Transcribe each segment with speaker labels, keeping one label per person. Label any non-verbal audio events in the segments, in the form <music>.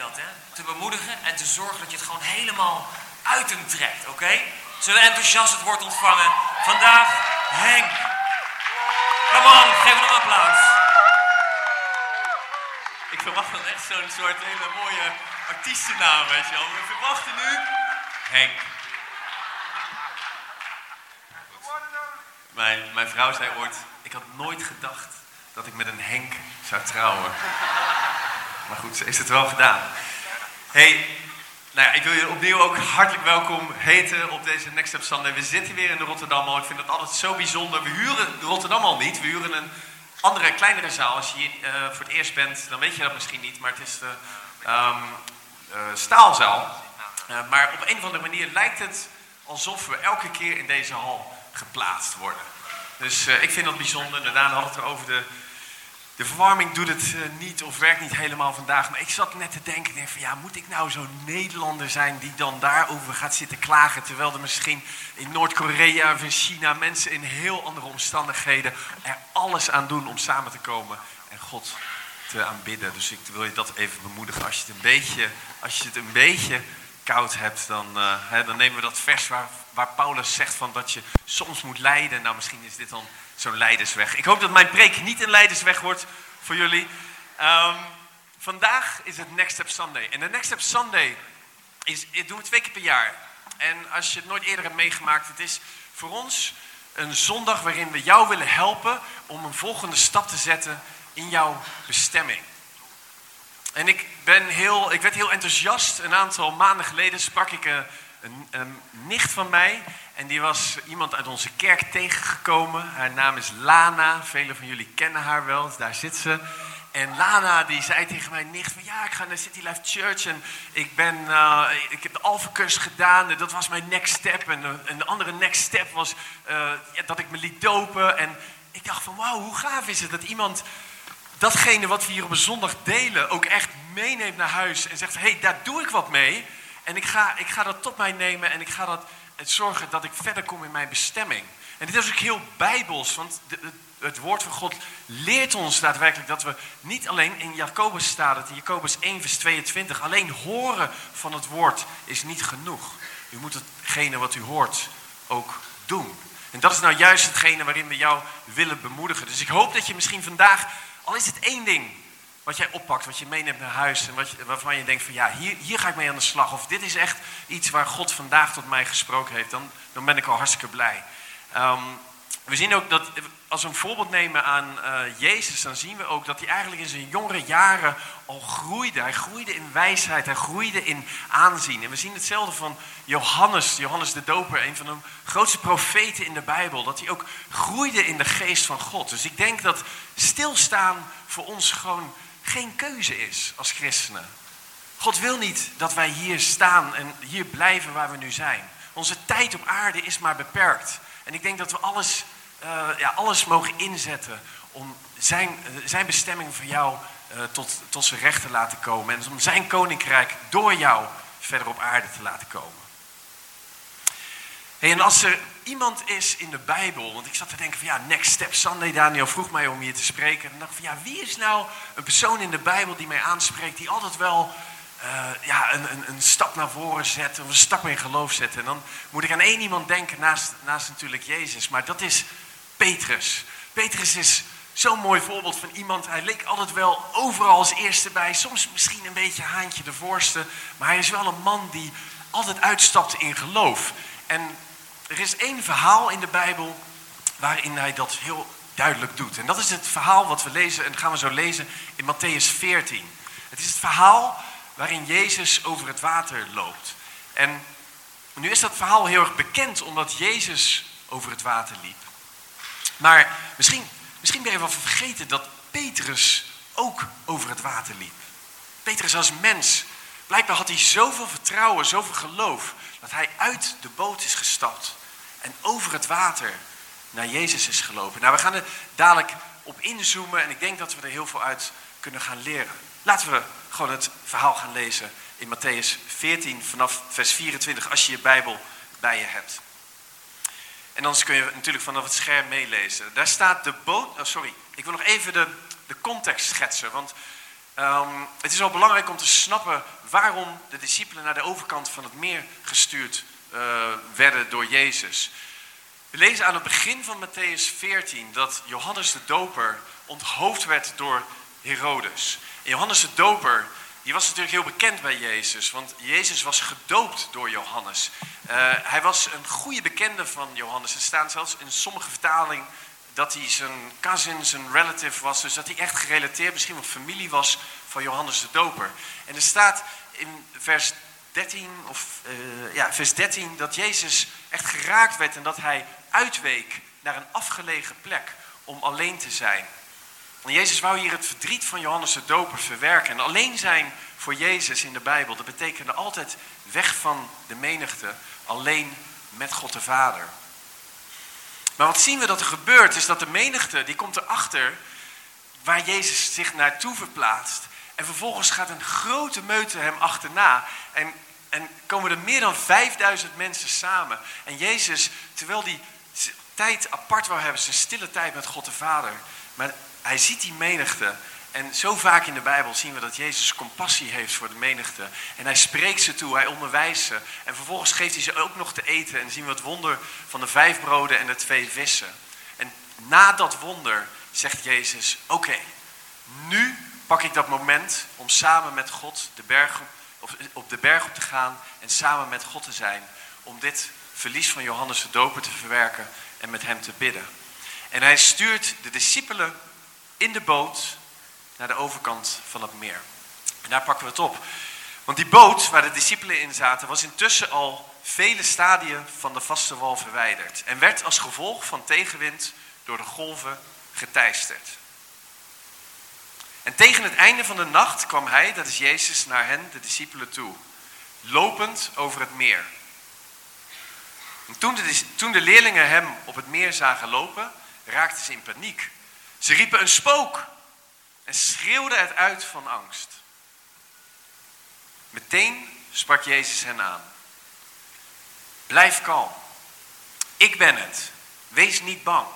Speaker 1: dat? Te bemoedigen en te zorgen dat je het gewoon helemaal uit hem trekt, oké? Zullen we enthousiast het woord ontvangen? Vandaag Henk. Kom on, geef hem een applaus.
Speaker 2: Ik verwacht dan echt zo'n soort hele mooie artiestennaam, weet je wel. We verwachten nu Henk. Mijn, mijn vrouw zei ooit, ik had nooit gedacht dat ik met een Henk zou trouwen. Maar goed, ze heeft het wel gedaan. hey, nou ja, ik wil je opnieuw ook hartelijk welkom heten op deze Next Step Sunday. We zitten weer in de Rotterdam al. Ik vind het altijd zo bijzonder. We huren Rotterdam al niet. We huren een andere, kleinere zaal. Als je hier eh, voor het eerst bent, dan weet je dat misschien niet. Maar het is de ehm, eh, staalzaal. Eh, maar op een of andere manier lijkt het alsof we elke keer in deze hal geplaatst worden. Dus ik vind dat bijzonder. Daarna had het erover de de verwarming doet het eh, niet of werkt niet helemaal vandaag. Maar ik zat net te denken, denk van ja, moet ik nou zo'n Nederlander zijn die dan daarover gaat zitten klagen. Terwijl er misschien in Noord-Korea of in China mensen in heel andere omstandigheden er alles aan doen om samen te komen en God te aanbidden. Dus ik wil je dat even bemoedigen. Als je het een beetje, als je het een beetje hebt, dan, uh, hè, dan nemen we dat vers waar, waar Paulus zegt van dat je soms moet lijden. Nou, misschien is dit dan zo'n leidersweg. Ik hoop dat mijn preek niet een leidersweg wordt voor jullie. Um, vandaag is het Next Step Sunday. En de Next Step Sunday is, doen we twee keer per jaar. En als je het nooit eerder hebt meegemaakt, het is voor ons een zondag waarin we jou willen helpen om een volgende stap te zetten in jouw bestemming. En ik, ben heel, ik werd heel enthousiast. Een aantal maanden geleden sprak ik een, een, een nicht van mij. En die was iemand uit onze kerk tegengekomen. Haar naam is Lana. Velen van jullie kennen haar wel, dus daar zit ze. En Lana die zei tegen mijn nicht van ja, ik ga naar City Life Church en ik, ben, uh, ik heb de Alpha gedaan dat was mijn next step. En, de andere next step was ja, dat ik me liet dopen. En ik dacht van wauw, hoe gaaf is het dat iemand datgene wat we hier op een zondag delen ook echt meeneemt naar huis. En zegt hé, hey, daar doe ik wat mee. En ik ga, ik ga dat tot mij nemen en ik ga dat het zorgen dat ik verder kom in mijn bestemming. En dit is ook heel bijbels, want het woord van God leert ons daadwerkelijk dat we niet alleen in Jacobus staat het in Jacobus 1 vers 22, alleen horen van het woord is niet genoeg. U moet hetgene wat u hoort ook doen. En dat is nou juist hetgene waarin we jou willen bemoedigen. Dus ik hoop dat je misschien vandaag, al is het één ding, wat jij oppakt, wat je meeneemt naar huis en wat waarvan je denkt van ja, hier, hier ga ik mee aan de slag. Of dit is echt iets waar God vandaag tot mij gesproken heeft. Dan, dan ben ik al hartstikke blij. Um, we zien ook dat als we een voorbeeld nemen aan uh, Jezus, dan zien we ook dat hij eigenlijk in zijn jongere jaren al groeide. Hij groeide in wijsheid, hij groeide in aanzien. En we zien hetzelfde van Johannes, Johannes de Doper, een van de grootste profeten in de Bijbel. Dat hij ook groeide in de geest van God. Dus ik denk dat stilstaan voor ons gewoon geen keuze is als christenen. God wil niet dat wij hier staan en hier blijven waar we nu zijn. Onze tijd op aarde is maar beperkt. En ik denk dat we alles, uh, ja, alles mogen inzetten om zijn, uh, zijn bestemming voor jou uh, tot, tot zijn recht te laten komen. En om zijn koninkrijk door jou verder op aarde te laten komen. En als er iemand is in de Bijbel, want ik zat te denken van ja, Next Step Sunday, Daniel vroeg mij om hier te spreken. En dacht van ja, wie is nou een persoon in de Bijbel die mij aanspreekt, die altijd wel ja, een, een, een, stap naar voren zet, of een stap in geloof zet. En dan moet ik aan één iemand denken, naast, naast natuurlijk Jezus, maar dat is Petrus. Petrus is zo'n mooi voorbeeld van iemand, hij leek altijd wel overal als eerste bij, soms misschien een beetje haantje de voorste, maar hij is wel een man die altijd uitstapte in geloof. En er is één verhaal in de Bijbel waarin hij dat heel duidelijk doet. En dat is het verhaal wat we lezen, en gaan we zo lezen in Matthäus 14. Het is het verhaal waarin Jezus over het water loopt. En nu is dat verhaal heel erg bekend omdat Jezus over het water liep. Maar misschien, misschien ben je wel vergeten dat Petrus ook over het water liep. Petrus als mens, blijkbaar had hij zoveel vertrouwen, zoveel geloof, dat hij uit de boot is gestapt en over het water naar Jezus is gelopen. Nou, we gaan er dadelijk op inzoomen en ik denk dat we er heel veel uit kunnen gaan leren. Laten we gewoon het verhaal gaan lezen in Matthäus 14 vanaf vers 24 als je je Bijbel bij je hebt. En anders kun je natuurlijk vanaf het scherm meelezen. Daar staat de boot. Oh, sorry, ik wil nog even de, de context schetsen. Want Ehm, het is wel belangrijk om te snappen waarom de discipelen naar de overkant van het meer gestuurd uh, werden door Jezus. We lezen aan het begin van Matthäus 14 dat Johannes de Doper onthoofd werd door Herodes. En Johannes de Doper die was natuurlijk heel bekend bij Jezus, want Jezus was gedoopt door Johannes. Uh, hij was een goede bekende van Johannes. Er staat zelfs in sommige vertalingen dat hij zijn cousin, zijn relative was. Dus dat hij echt gerelateerd, misschien wel familie was van Johannes de Doper. En er staat in vers 13, of, uh, ja, vers 13 dat Jezus echt geraakt werd en dat hij uitweek naar een afgelegen plek om alleen te zijn. Jezus wou hier het verdriet van Johannes de Doper verwerken. En alleen zijn voor Jezus in de Bijbel, dat betekende altijd weg van de menigte, alleen met God de Vader. Maar wat zien we dat er gebeurt, is dat de menigte, die komt erachter waar Jezus zich naartoe verplaatst. En vervolgens gaat een grote meute hem achterna. En, en komen er meer dan 5000 mensen samen. En Jezus, terwijl die tijd apart wil hebben, zijn stille tijd met God de Vader. Maar hij ziet die menigte. En zo vaak in de Bijbel zien we dat Jezus compassie heeft voor de menigte. En hij spreekt ze toe, hij onderwijst ze. En vervolgens geeft hij ze ook nog te eten. En zien we het wonder van de vijf broden en de twee vissen. En na dat wonder zegt Jezus: Oké, nu pak ik dat moment om samen met God de berg, of op de berg op te gaan. En samen met God te zijn. Om dit verlies van Johannes de Doper te verwerken en met hem te bidden. En hij stuurt de discipelen in de boot naar de overkant van het meer. En daar pakken we het op. Want die boot waar de discipelen in zaten, was intussen al vele stadien van de vaste wal verwijderd. En werd als gevolg van tegenwind door de golven geteisterd. En tegen het einde van de nacht kwam hij, dat is Jezus, naar hen, de discipelen, toe. Lopend over het meer. En toen toen de leerlingen hem op het meer zagen lopen, raakten ze in paniek. Ze riepen een spook en schreeuwden het uit van angst. Meteen sprak Jezus hen aan. Blijf kalm. Ik ben het. Wees niet bang.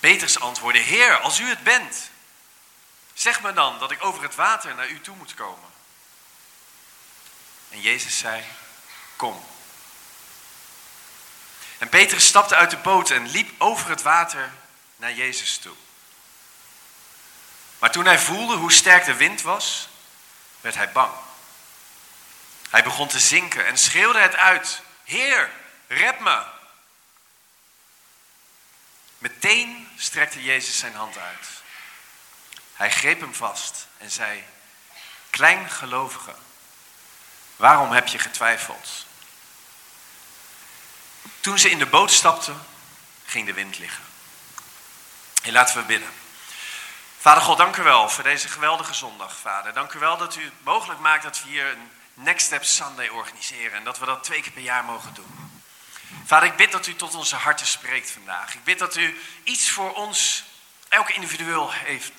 Speaker 2: Petrus antwoordde: Heer, als u het bent, zeg me dan dat ik over het water naar u toe moet komen. En Jezus zei: Kom. En Petrus stapte uit de boot en liep over het water naar Jezus toe. Maar toen hij voelde hoe sterk de wind was, werd hij bang. Hij begon te zinken en schreeuwde het uit: Heer, red me! Meteen strekte Jezus zijn hand uit. Hij greep hem vast en zei: Kleingelovige, waarom heb je getwijfeld? Toen ze in de boot stapten, ging de wind liggen. En laten we bidden. Vader God, dank u wel voor deze geweldige zondag, Vader. Dank u wel dat u het mogelijk maakt dat we hier een Next Step Sunday organiseren. En dat we dat twee keer per jaar mogen doen. Vader, ik bid dat u tot onze harten spreekt vandaag. Ik bid dat u iets voor ons, elke individueel heeft.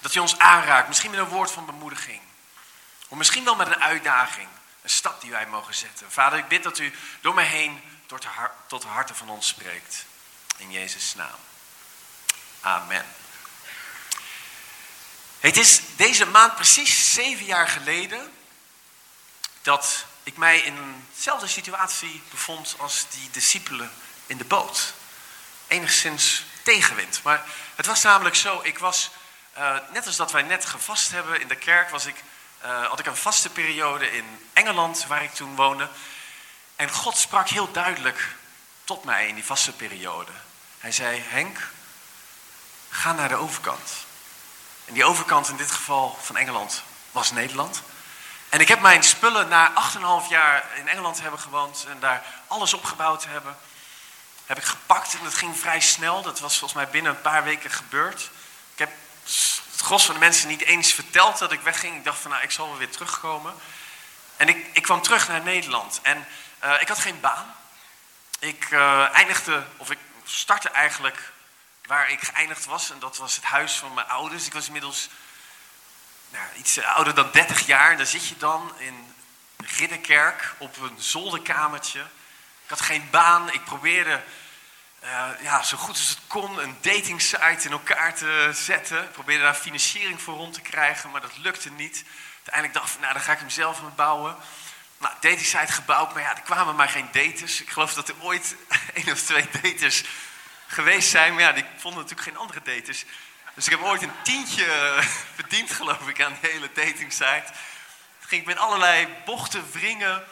Speaker 2: Dat u ons aanraakt, misschien met een woord van bemoediging. Of misschien wel met een uitdaging, een stap die wij mogen zetten. Vader, ik bid dat u door mij heen tot de harten van ons spreekt. In Jezus' naam. Amen. Het is deze maand precies zeven jaar geleden dat ik mij in dezelfde situatie bevond als die discipelen in de boot. Enigszins tegenwind. Maar het was namelijk zo, ik was, uh, net als dat wij net gevast hebben in de kerk, was ik, uh, had ik een vaste periode in Engeland, waar ik toen woonde. En God sprak heel duidelijk tot mij in die vaste periode. Hij zei, Henk, ga naar de overkant. En die overkant in dit geval van Engeland was Nederland. En ik heb mijn spullen na 8,5 jaar in Engeland hebben gewoond en daar alles opgebouwd te hebben, heb ik gepakt en dat ging vrij snel. Dat was volgens mij binnen een paar weken gebeurd. Ik heb het gros van de mensen niet eens verteld dat ik wegging. Ik dacht van nou, ik zal wel weer terugkomen. En ik, ik kwam terug naar Nederland en uh, ik had geen baan. Ik uh, eindigde, of ik startte eigenlijk waar ik geëindigd was. En dat was het huis van mijn ouders. Ik was inmiddels nou, iets ouder dan 30 jaar. Daar zit je dan in Ridderkerk op een zolderkamertje. Ik had geen baan. Ik probeerde eh, ja, zo goed als het kon een datingsite in elkaar te zetten. Ik probeerde daar financiering voor rond te krijgen, maar dat lukte niet. Uiteindelijk dacht ik, nou, dan ga ik hem zelf aan bouwen. Nou, datingsite gebouwd, maar ja, er kwamen maar geen daters. Ik geloof dat er ooit <laughs> één of twee daters geweest zijn, maar ja, die vonden natuurlijk geen andere daters. Dus ik heb ooit een tientje <laughs> verdiend, geloof ik, aan de hele datingsite. Ging ik met allerlei bochten wringen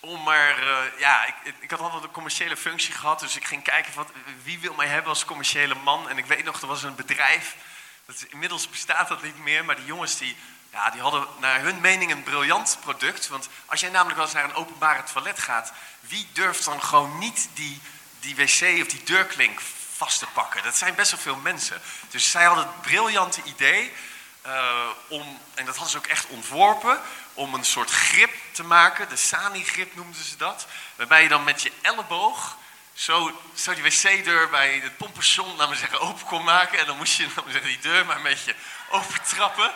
Speaker 2: om maar, uh, ja, ik, ik, had altijd een commerciële functie gehad, dus ik ging kijken wat, wie wil mij hebben als commerciële man. En ik weet nog, er was een bedrijf, dat, inmiddels bestaat dat niet meer, maar die jongens die, ja, die hadden naar hun mening een briljant product. Want als jij namelijk wel eens naar een openbare toilet gaat, wie durft dan gewoon niet die, die wc of die deurklink vast te pakken? Dat zijn best wel veel mensen. Dus zij hadden het briljante idee uh, om, en dat hadden ze ook echt ontworpen, om een soort grip te maken. De Sani-grip noemden ze dat. Waarbij je dan met je elleboog zo, zo die wc-deur bij het pompenstation, laten zeggen, open kon maken. En dan moest je zeggen, die deur maar een beetje opentrappen.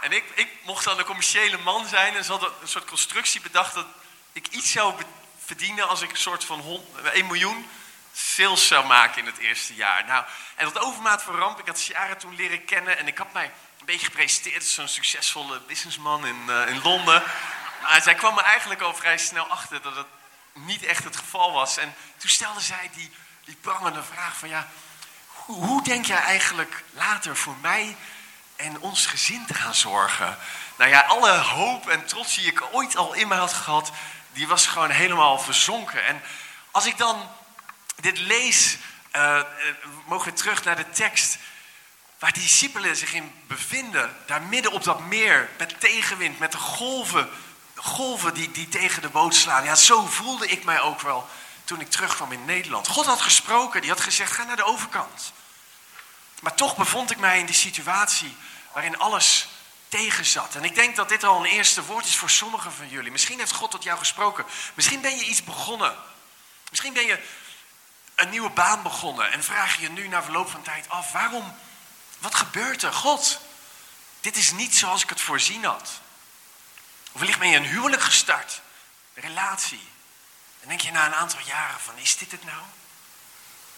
Speaker 2: En ik, ik mocht dan een commerciële man zijn en ze hadden een soort constructie bedacht dat ik iets zou verdienen als ik een soort van 1 miljoen sales zou maken in het eerste jaar. Nou, en dat overmaat van ramp, ik had Ciara toen leren kennen en ik had mij een beetje gepresenteerd als zo'n succesvolle businessman in, uh, in Londen. Maar zij kwam er eigenlijk al vrij snel achter dat het niet echt het geval was. En toen stelde zij die, die prangende vraag van ja, hoe, hoe denk jij eigenlijk later voor mij en ons gezin te gaan zorgen? Nou ja, alle hoop en trots die ik ooit al in me had gehad, die was gewoon helemaal verzonken. En als ik dan dit lees, uh, mogen we terug naar de tekst waar die discipelen zich in bevinden, daar midden op dat meer, met tegenwind, met de golven, golven die, die tegen de boot slaan. Ja, zo voelde ik mij ook wel toen ik terugkwam in Nederland. God had gesproken, die had gezegd, ga naar de overkant. Maar toch bevond ik mij in die situatie waarin alles tegen zat. En ik denk dat dit al een eerste woord is voor sommigen van jullie. Misschien heeft God tot jou gesproken. Misschien ben je iets begonnen. Misschien ben je een nieuwe baan begonnen en vraag je je nu na verloop van tijd af, waarom wat gebeurt er? God, dit is niet zoals ik het voorzien had. Of wellicht ben je een huwelijk gestart, relatie. En denk je na een aantal jaren van, is dit het nou?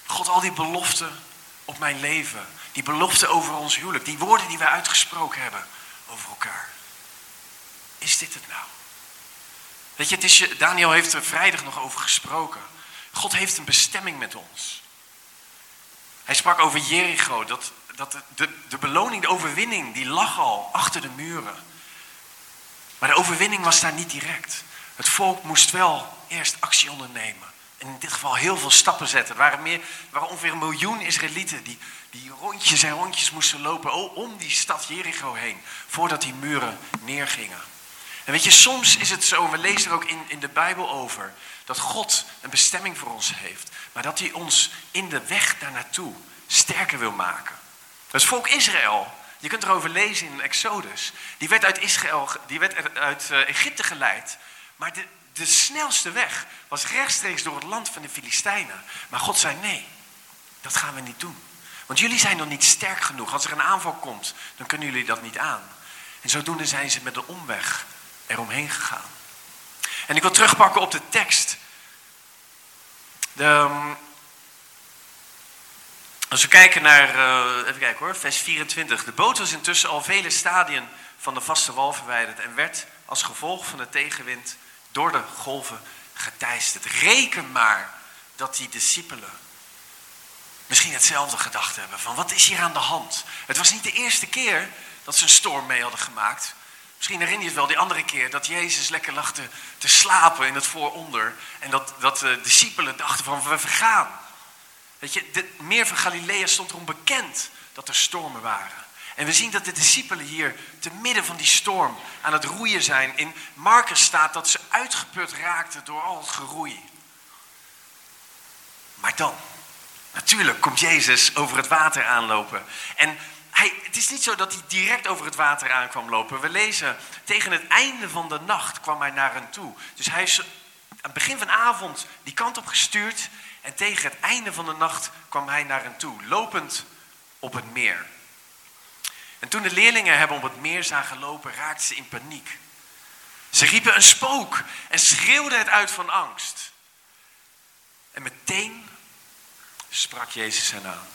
Speaker 2: God, al die beloften op mijn leven, die beloften over ons huwelijk, die woorden die wij uitgesproken hebben over elkaar. Is dit het nou? Weet je, het is, Daniel heeft er vrijdag nog over gesproken. God heeft een bestemming met ons. Hij sprak over Jericho, dat dat de, de beloning, de overwinning, die lag al achter de muren. Maar de overwinning was daar niet direct. Het volk moest wel eerst actie ondernemen. In dit geval heel veel stappen zetten. Er waren, er ongeveer een miljoen Israëlieten die, die rondjes en rondjes moesten lopen om die stad Jericho heen. Voordat die muren neergingen. En weet je, soms is het zo, en we lezen er ook in, in de Bijbel over, dat God een bestemming voor ons heeft. Maar dat hij ons in de weg daar naartoe sterker wil maken. Het volk Israël, je kunt erover lezen in Exodus, die werd uit, Israël, die werd uit uh, Egypte geleid. Maar de, de snelste weg was rechtstreeks door het land van de Filistijnen. Maar God zei nee, dat gaan we niet doen. Want jullie zijn nog niet sterk genoeg. Als er een aanval komt, dan kunnen jullie dat niet aan. En zodoende zijn ze met een omweg eromheen gegaan. En ik wil terugpakken op de tekst. De, ehm, als we kijken naar, uh, even kijken hoor, vers 24. De boot was intussen al vele stadien van de vaste wal verwijderd en werd als gevolg van de tegenwind door de golven geteisterd. Reken maar dat die discipelen misschien hetzelfde gedacht hebben van wat is hier aan de hand? Het was niet de eerste keer dat ze een storm mee hadden gemaakt. Misschien herinner je het wel die andere keer dat Jezus lekker lag te, te slapen in het vooronder. En dat, dat de discipelen dachten van we vergaan. Weet je, het meer van Galilea stond erom bekend dat er stormen waren. En we zien dat de discipelen hier te midden van die storm aan het roeien zijn. In Marcus staat dat ze uitgeput raakten door al het geroei. Maar dan, natuurlijk komt Jezus over het water aanlopen. En hij, het is niet zo dat hij direct over het water aankwam lopen. We lezen, tegen het einde van de nacht kwam hij naar hen toe. Dus hij is aan het begin van de avond die kant op gestuurd. En tegen het einde van de nacht kwam hij naar hen toe, lopend op het meer. En toen de leerlingen hem op het meer zagen lopen, raakten ze in paniek. Ze riepen een spook en schreeuwden het uit van angst. En meteen sprak Jezus hen aan.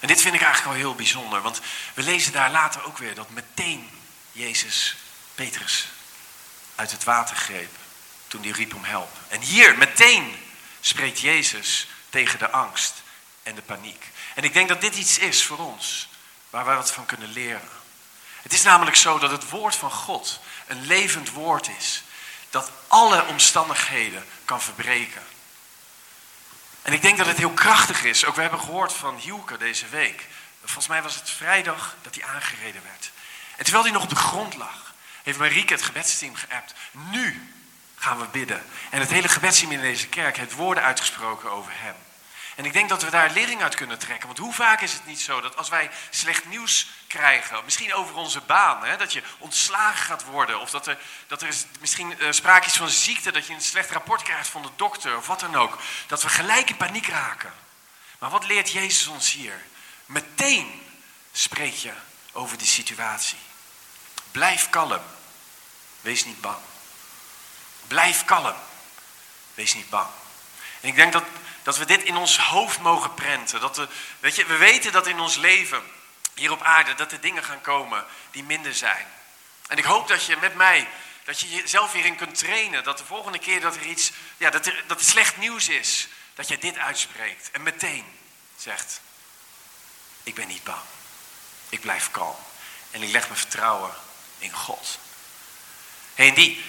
Speaker 2: En dit vind ik eigenlijk al heel bijzonder, want we lezen daar later ook weer dat meteen Jezus Petrus uit het water greep toen hij riep om help. En hier meteen spreekt Jezus tegen de angst en de paniek. En ik denk dat dit iets is voor ons waar wij wat van kunnen leren. Het is namelijk zo dat het woord van God een levend woord is, dat alle omstandigheden kan verbreken. En ik denk dat het heel krachtig is. Ook we hebben gehoord van Hielke deze week. Volgens mij was het vrijdag dat hij aangereden werd. En terwijl hij nog op de grond lag, heeft Marieke het gebedsteam geappt. Nu gaan we bidden. En het hele gebedsteam in deze kerk heeft woorden uitgesproken over hem. En ik denk dat we daar lering uit kunnen trekken. Want hoe vaak is het niet zo dat als wij slecht nieuws krijgen, misschien over onze baan, hè, dat je ontslagen gaat worden, of dat er, dat er misschien uh, sprake is van ziekte, dat je een slecht rapport krijgt van de dokter, of wat dan ook, dat we gelijk in paniek raken. Maar wat leert Jezus ons hier? Meteen spreek je over die situatie. Blijf kalm. Wees niet bang. Blijf kalm. Wees niet bang. En ik denk dat, dat we dit in ons hoofd mogen prenten. Dat we, weet je, we weten dat in ons leven, hier op aarde, dat er dingen gaan komen die minder zijn. En ik hoop dat je met mij, dat je jezelf hierin kunt trainen. Dat de volgende keer dat er iets, ja, dat er, dat slecht nieuws is, dat je dit uitspreekt. En meteen zegt, ik ben niet bang. Ik blijf kalm. En ik leg mijn vertrouwen in God. En die,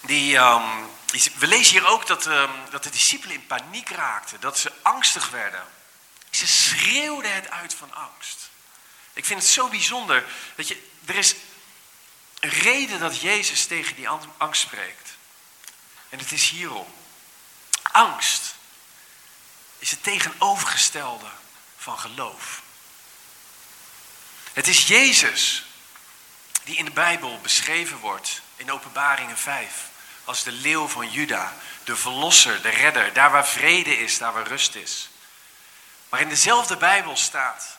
Speaker 2: die, um, we lezen hier ook dat, um, dat de discipelen in paniek raakten, dat ze angstig werden. Ze schreeuwden het uit van angst. Ik vind het zo bijzonder. Dat je, er is een reden dat Jezus tegen die angst spreekt. En het is hierom. Angst is het tegenovergestelde van geloof. Het is Jezus die in de Bijbel beschreven wordt in Openbaringen 5 als de leeuw van Juda, de verlosser, de redder, daar waar vrede is, daar waar rust is. Maar in dezelfde Bijbel staat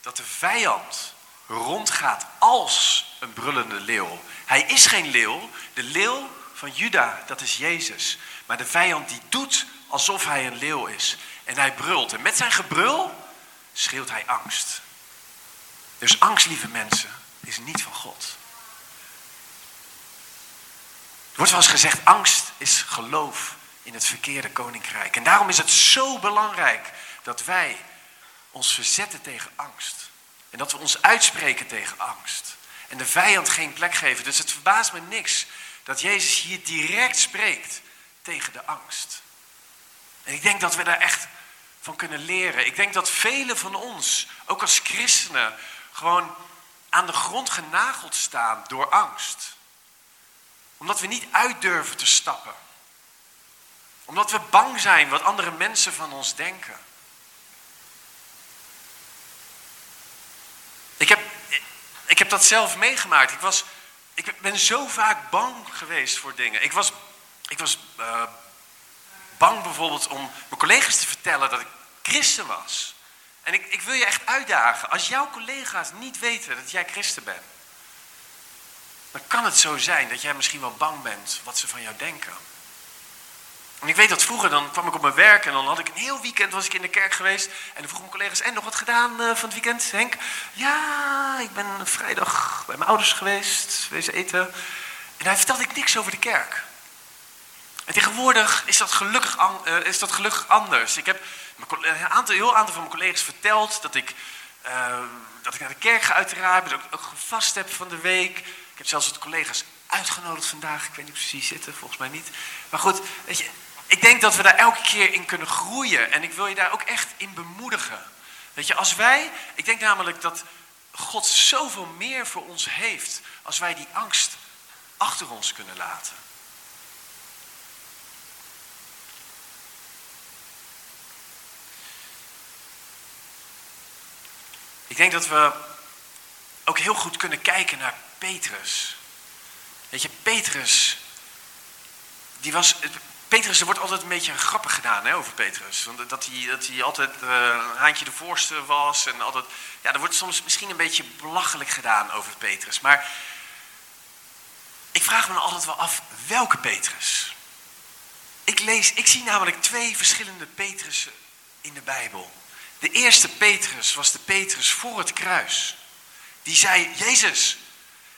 Speaker 2: dat de vijand rondgaat als een brullende leeuw. Hij is geen leeuw, de leeuw van Juda, dat is Jezus. Maar de vijand die doet alsof hij een leeuw is. En hij brult. En met zijn gebrul schreeuwt hij angst. Dus angst, lieve mensen, is niet van God. Wordt wel eens gezegd, angst is geloof in het verkeerde koninkrijk. En daarom is het zo belangrijk dat wij ons verzetten tegen angst. En dat we ons uitspreken tegen angst. En de vijand geen plek geven. Dus het verbaast me niks dat Jezus hier direct spreekt tegen de angst. En ik denk dat we daar echt van kunnen leren. Ik denk dat velen van ons, ook als christenen, gewoon aan de grond genageld staan door angst. Omdat we niet uit durven te stappen. Omdat we bang zijn wat andere mensen van ons denken. Ik heb, ik heb dat zelf meegemaakt. Ik, was, ik ben zo vaak bang geweest voor dingen. Ik was, ik was uh, bang bijvoorbeeld om mijn collega's te vertellen dat ik christen was. En ik, ik wil je echt uitdagen. Als jouw collega's niet weten dat jij christen bent, dan kan het zo zijn dat jij misschien wel bang bent wat ze van jou denken. En ik weet dat vroeger, dan kwam ik op mijn werk en dan had ik een heel weekend was ik in de kerk geweest. En dan vroeg mijn collega's, en nog wat gedaan uh, van het weekend, Henk? Ja, ik ben vrijdag bij mijn ouders geweest, wezen eten. En daar vertelde ik niks over de kerk. En tegenwoordig is dat gelukkig, uh, is dat anders. Ik heb een aantal, heel aantal van mijn collega's verteld dat ik, uh, dat ik naar de kerk ga uiteraard, dat ik ook gevast heb van de week. Ik heb zelfs wat collega's uitgenodigd vandaag. Ik weet niet precies zitten, volgens mij niet. Maar goed, weet je, ik denk dat we daar elke keer in kunnen groeien. En ik wil je daar ook echt in bemoedigen. Weet je, als wij, ik denk namelijk dat God zoveel meer voor ons heeft als wij die angst achter ons kunnen laten. Ik denk dat we ook heel goed kunnen kijken naar Petrus. Weet je, Petrus, die was, Petrus, er wordt altijd een beetje grappig gedaan hè, over Petrus. Dat hij, dat hij altijd uh, een haantje de voorste was. En altijd, ja, er wordt soms misschien een beetje belachelijk gedaan over Petrus. Maar ik vraag me altijd wel af, welke Petrus? ik lees, ik zie namelijk twee verschillende Petrussen in de Bijbel. De eerste Petrus was de Petrus voor het kruis. Die zei, Jezus,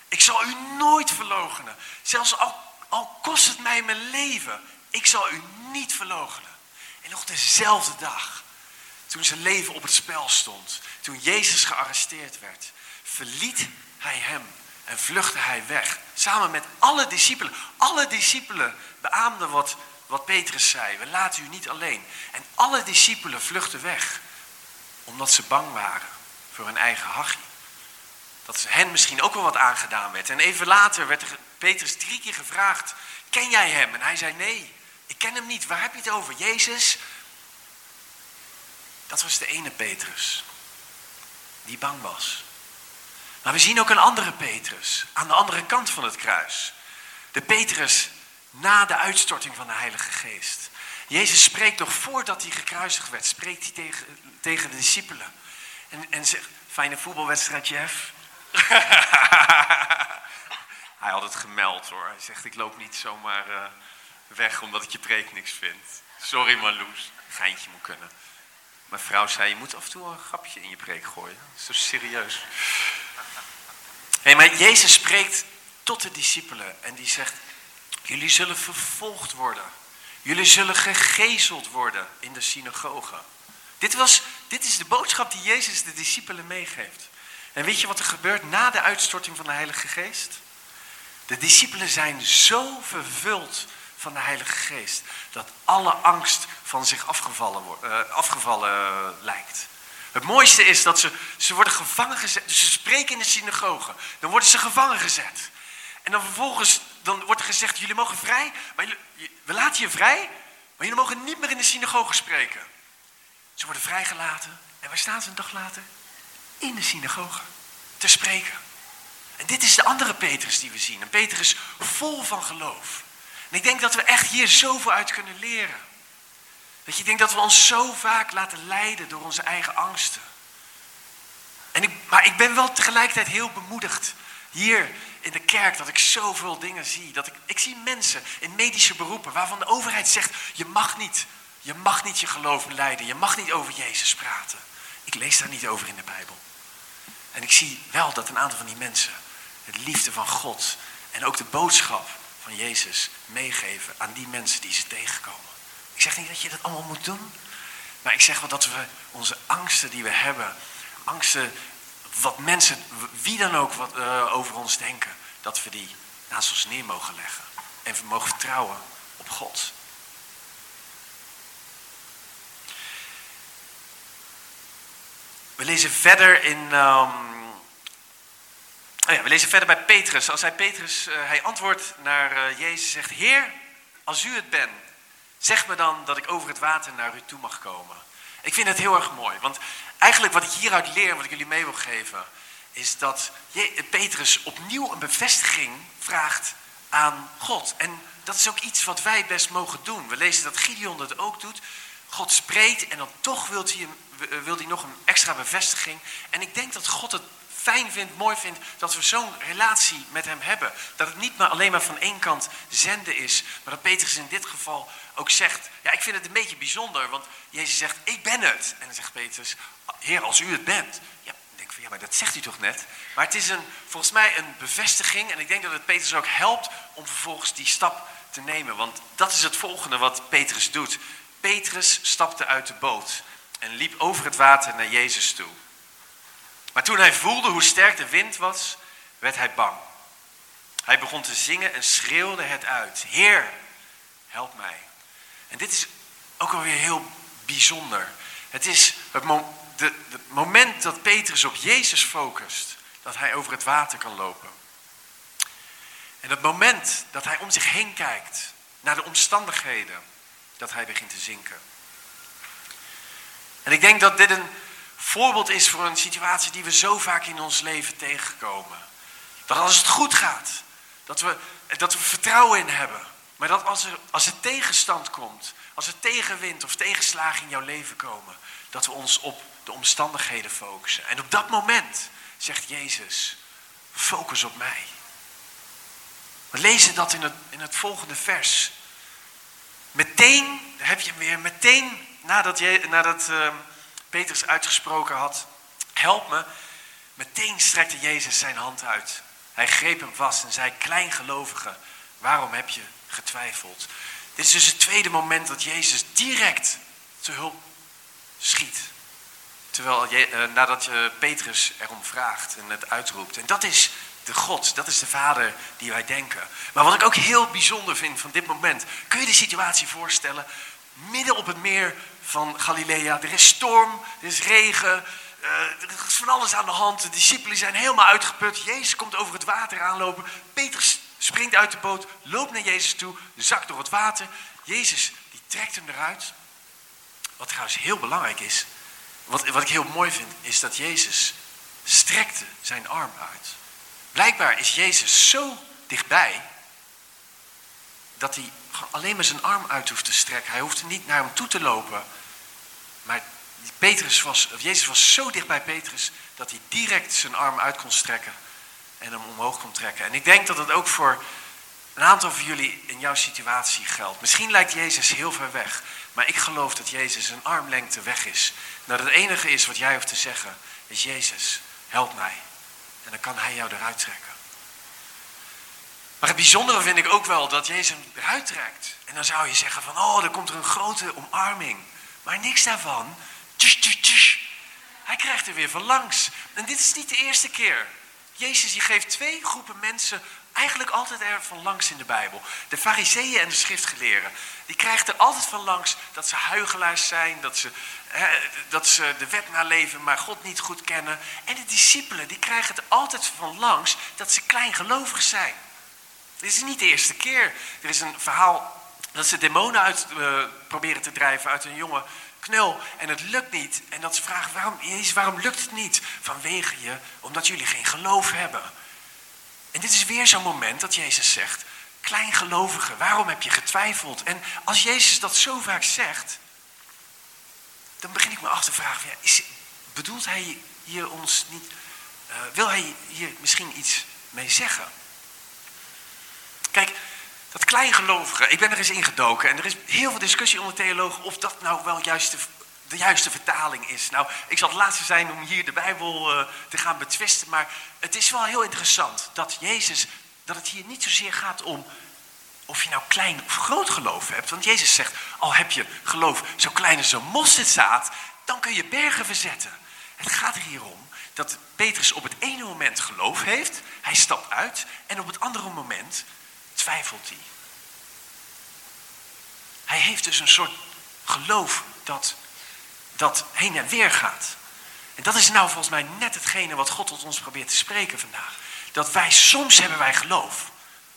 Speaker 2: ik zal u nooit verloochenen. Zelfs al, al kost het mij mijn leven, ik zal u niet verloochenen. En nog dezelfde dag, toen zijn leven op het spel stond, toen Jezus gearresteerd werd, verliet hij hem en vluchtte hij weg. Samen met alle discipelen. Alle discipelen beaamden wat, wat Petrus zei. We laten u niet alleen. En alle discipelen vluchtten weg. Omdat ze bang waren voor hun eigen hachje. Dat hen misschien ook wel wat aangedaan werd. En even later werd Petrus drie keer gevraagd. Ken jij hem? En hij zei nee. Ik ken hem niet. Waar heb je het over? Jezus? Dat was de ene Petrus. Die bang was. Maar we zien ook een andere Petrus aan de andere kant van het kruis. De Petrus na de uitstorting van de Heilige Geest. Jezus spreekt nog voordat hij gekruisigd werd, spreekt hij tegen, tegen de discipelen. En, en zegt, fijne voetbalwedstrijd Jeff. Hij had het gemeld hoor. Hij zegt, ik loop niet zomaar uh, weg omdat ik je preek niks vind. Sorry Marloes, geintje moet kunnen. Mijn vrouw zei, je moet af en toe een grapje in je preek gooien. Dat is serieus. Hey, maar Jezus spreekt tot de discipelen en die zegt, jullie zullen vervolgd worden. Jullie zullen gegezeld worden in de synagoge. Dit, was, dit is de boodschap die Jezus de discipelen meegeeft. En weet je wat er gebeurt na de uitstorting van de Heilige Geest? De discipelen zijn zo vervuld van de Heilige Geest dat alle angst van zich afgevallen, uh, afgevallen lijkt. Het mooiste is dat ze, ze worden gevangen gezet. Dus ze spreken in de synagoge. Dan worden ze gevangen gezet. En dan vervolgens dan wordt er gezegd, jullie mogen vrij. Maar we laten je vrij. Maar jullie mogen niet meer in de synagoge spreken. Ze worden vrijgelaten. En waar staan ze een dag later? In de synagoge. Te spreken. En dit is de andere Petrus die we zien. Een Petrus vol van geloof. En ik denk dat we echt hier zoveel uit kunnen leren. Dat je denkt dat we ons zo vaak laten leiden door onze eigen angsten. En ik, maar ik ben wel tegelijkertijd heel bemoedigd hier in de kerk dat ik zoveel dingen zie. Dat ik, ik zie mensen in medische beroepen waarvan de overheid zegt: je mag niet, je mag niet je geloof leiden, je mag niet over Jezus praten. Ik lees daar niet over in de Bijbel. En ik zie wel dat een aantal van die mensen het liefde van God en ook de boodschap van Jezus meegeven aan die mensen die ze tegenkomen. Ik zeg niet dat je dat allemaal moet doen. Maar ik zeg wel dat we onze angsten die we hebben, angsten wat mensen, wie dan ook wat, uh, over ons denken, dat we die naast ons neer mogen leggen. En we mogen vertrouwen op God. We lezen verder in. Um, oh ja, we lezen verder bij Petrus. Als hij Petrus, uh, hij antwoordt naar uh, Jezus, zegt: Heer, als u het bent, Zeg me dan dat ik over het water naar u toe mag komen. Ik vind het heel erg mooi, want eigenlijk wat ik hieruit leer, wat ik jullie mee wil geven, is dat Petrus opnieuw een bevestiging vraagt aan God. En dat is ook iets wat wij best mogen doen. We lezen dat Gideon dat ook doet. God spreekt en dan toch wil hij, wil hij nog een extra bevestiging. En ik denk dat God het fijn vindt, mooi vindt dat we zo'n relatie met hem hebben. Dat het niet maar alleen maar van één kant zenden is, maar dat Petrus in dit geval ook zegt, ja ik vind het een beetje bijzonder, want Jezus zegt, ik ben het. En dan zegt Petrus, Heer, als u het bent. Ja, ik denk van, ja, maar dat zegt u toch net? Maar het is een, volgens mij een bevestiging en ik denk dat het Petrus ook helpt om vervolgens die stap te nemen. Want dat is het volgende wat Petrus doet. Petrus stapte uit de boot en liep over het water naar Jezus toe. Maar toen hij voelde hoe sterk de wind was, werd hij bang. Hij begon te zingen en schreeuwde het uit. Heer, help mij. En dit is ook alweer heel bijzonder. Het is het, de, moment dat Petrus op Jezus focust, dat hij over het water kan lopen. En het moment dat hij om zich heen kijkt, naar de omstandigheden, dat hij begint te zinken. En ik denk dat dit een voorbeeld is voor een situatie die we zo vaak in ons leven tegenkomen. Dat als het goed gaat, dat we, dat we vertrouwen in hebben. Maar dat als er, als er tegenstand komt, als er tegenwind of tegenslagen in jouw leven komen, dat we ons op de omstandigheden focussen. En op dat moment zegt Jezus, focus op mij. We lezen dat in het, in het volgende vers. Meteen, daar heb je hem weer, meteen nadat, nadat uh, Petrus uitgesproken had, help me, meteen strekte Jezus zijn hand uit. Hij greep hem vast en zei, kleingelovige, waarom heb je getwijfeld? Dit is dus het tweede moment dat Jezus direct te hulp schiet. Terwijl je, uh, nadat je Petrus erom vraagt en het uitroept. En dat is de God, dat is de Vader die wij denken. Maar wat ik ook heel bijzonder vind van dit moment, kun je de situatie voorstellen? Midden op het meer van Galilea, er is storm, er is regen, uh, er is van alles aan de hand. De discipelen zijn helemaal uitgeput. Jezus komt over het water aanlopen. Petrus springt uit de boot, loopt naar Jezus toe, zakt door het water. Jezus die trekt hem eruit. Wat trouwens heel belangrijk is, wat, wat ik heel mooi vind, is dat Jezus strekte zijn arm uit. Blijkbaar is Jezus zo dichtbij dat hij alleen maar zijn arm uit hoeft te strekken. Hij hoeft niet naar hem toe te lopen. Maar Petrus was, Jezus was zo dicht bij Petrus dat hij direct zijn arm uit kon strekken en hem omhoog kon trekken. En ik denk dat het ook voor een aantal van jullie in jouw situatie geldt. Misschien lijkt Jezus heel ver weg, maar ik geloof dat Jezus een armlengte weg is. Dat het enige is wat jij hoeft te zeggen is Jezus, help mij. En dan kan hij jou eruit trekken. Maar het bijzondere vind ik ook wel dat Jezus hem eruit trekt. En dan zou je zeggen van, oh, dan komt er een grote omarming. Maar niks daarvan. Tsch, tsch, tsch. Hij krijgt er weer van langs. En dit is niet de eerste keer. Jezus die geeft twee groepen mensen eigenlijk altijd er van langs in de Bijbel. De fariseeën en de schriftgeleerden. Die krijgen er altijd van langs dat ze huigelaars zijn, dat ze, hè, dat ze de wet naleven, maar God niet goed kennen. En de discipelen die krijgen er altijd van langs dat ze kleingelovig zijn. Dit is niet de eerste keer. Er is een verhaal dat ze demonen uit uh, proberen te drijven uit een jonge knul en het lukt niet. En dat ze vragen, waarom, Jezus, waarom lukt het niet? Vanwege je, omdat jullie geen geloof hebben. En dit is weer zo'n moment dat Jezus zegt, kleingelovige, waarom heb je getwijfeld? En als Jezus dat zo vaak zegt, dan begin ik me af te vragen, is, bedoelt hij hier ons niet, uh, wil hij hier misschien iets mee zeggen? Kijk, dat kleingelovige, ik ben er eens ingedoken en er is heel veel discussie onder theologen of dat nou wel juist de, juiste vertaling is. Nou, ik zal het laatste zijn om hier de Bijbel uh, te gaan betwisten, maar het is wel heel interessant dat Jezus, dat het hier niet zozeer gaat om of je nou klein of groot geloof hebt. Want Jezus zegt, al heb je geloof zo klein als een mosterdzaad, dan kun je bergen verzetten. Het gaat er hier om dat Petrus op het ene moment geloof heeft, hij stapt uit, en op het andere moment twijfelt hij. Hij heeft dus een soort geloof dat, dat heen en weer gaat. En dat is nou volgens mij net hetgene wat God tot ons probeert te spreken vandaag. Dat wij soms hebben wij geloof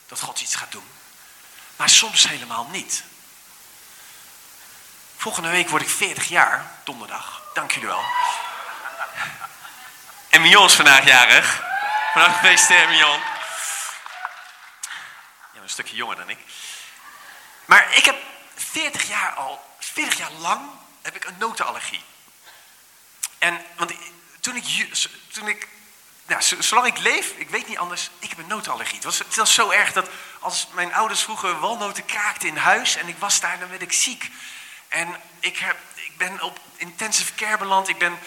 Speaker 2: dat God iets gaat doen. Maar soms helemaal niet. Volgende week word ik 40 jaar, donderdag. Dank jullie wel. En Mion is vandaag jarig. Vandaag gefeliciteerd Mion een stukje jonger dan ik. Maar ik heb 40 jaar al, 40 jaar lang heb ik een notenallergie. En want toen ik, toen ik nou, zolang ik leef, ik weet niet anders, ik heb een notenallergie. Het was, het was zo erg dat als mijn ouders vroeger walnoten kraakten in huis en ik was daar, dan werd ik ziek. En ik, heb, ik ben op intensive care beland. Ik ben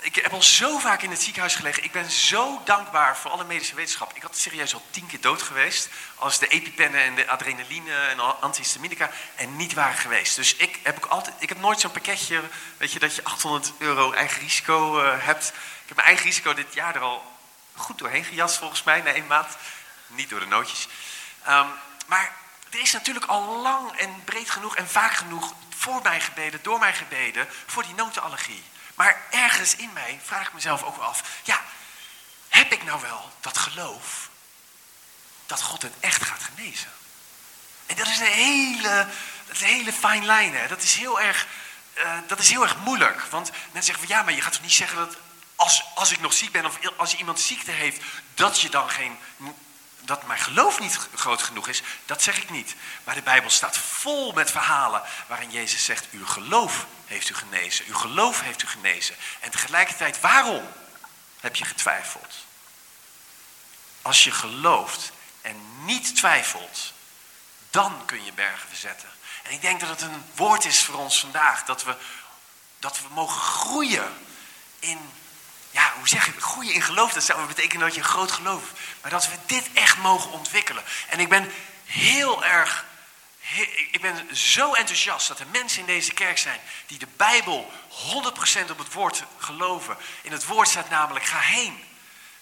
Speaker 2: ik heb al zo vaak in het ziekenhuis gelegen. Ik ben zo dankbaar voor alle medische wetenschap. Ik had serieus al tien keer dood geweest. Als de epipennen en de adrenaline en antihistaminica en niet waren geweest. Dus ik heb, ook altijd, ik heb nooit zo'n pakketje, weet je, dat je 800 euro eigen risico uh, hebt. Ik heb mijn eigen risico dit jaar er al goed doorheen gejast volgens mij, na één maand. Niet door de nootjes. Um, maar er is natuurlijk al lang en breed genoeg en vaak genoeg voor mij gebeden, door mij gebeden, voor die notenallergie. Maar ergens in mij vraag ik mezelf ook af, ja, heb ik nou wel dat geloof dat God het echt gaat genezen? En dat is een hele, een hele fine lijn, hè? Dat is heel erg, uh, dat is heel erg moeilijk. Want mensen zeggen van ja, maar je gaat toch niet zeggen dat als, als ik nog ziek ben of als iemand ziekte heeft, dat je dan geen dat mijn geloof niet groot genoeg is, dat zeg ik niet. Maar de Bijbel staat vol met verhalen waarin Jezus zegt, uw geloof heeft u genezen, uw geloof heeft u genezen. En tegelijkertijd, waarom heb je getwijfeld? Als je gelooft en niet twijfelt, dan kun je bergen verzetten. En ik denk dat het een woord is voor ons vandaag. Dat we, dat we mogen groeien in, ja, hoe zeg ik, groeien in geloof. Dat zou betekenen dat je een groot geloof. Maar dat we dit echt mogen ontwikkelen. En ik ben heel erg ik ben zo enthousiast dat er mensen in deze kerk zijn die de Bijbel 100% op het woord geloven. In het woord staat namelijk: ga heen,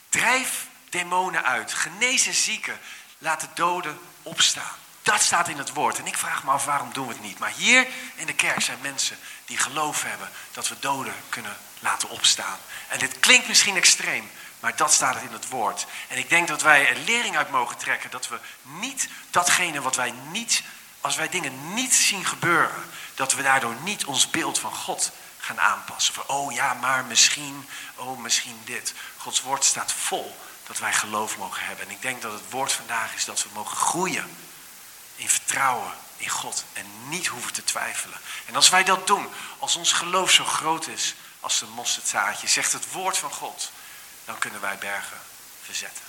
Speaker 2: drijf demonen uit, genees zieken, laat de doden opstaan. Dat staat in het woord. En ik vraag me af waarom doen we het niet. Maar hier in de kerk zijn mensen die geloof hebben dat we doden kunnen laten opstaan. En dit klinkt misschien extreem, maar dat staat in het woord. En ik denk dat wij er lering uit mogen trekken dat we niet datgene wat wij niet als wij dingen niet zien gebeuren, dat we daardoor niet ons beeld van God gaan aanpassen. Van, oh ja, maar misschien, oh misschien dit. Gods woord staat vol dat wij geloof mogen hebben. En ik denk dat het woord vandaag is dat we mogen groeien in vertrouwen in God en niet hoeven te twijfelen. En als wij dat doen, als ons geloof zo groot is als een mosterdzaadje, zegt het woord van God, dan kunnen wij bergen verzetten.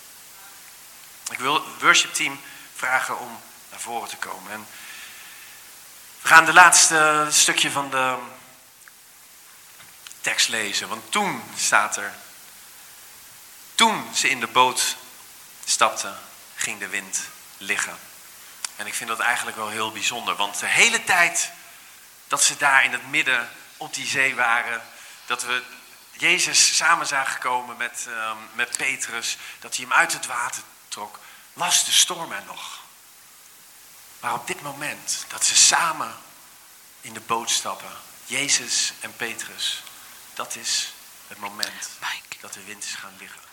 Speaker 2: Ik wil het worshipteam vragen om naar voren te komen. En we gaan de laatste stukje van de tekst lezen. Want toen staat er. Toen ze in de boot stapten, ging de wind liggen. En ik vind dat eigenlijk wel heel bijzonder. Want de hele tijd dat ze daar in het midden op die zee waren. Dat we Jezus samen zagen komen met, uh, met Petrus. Dat hij hem uit het water trok. Was de storm er nog. Maar op dit moment dat ze samen in de boot stappen, Jezus en Petrus, dat is het moment dat de wind is gaan liggen.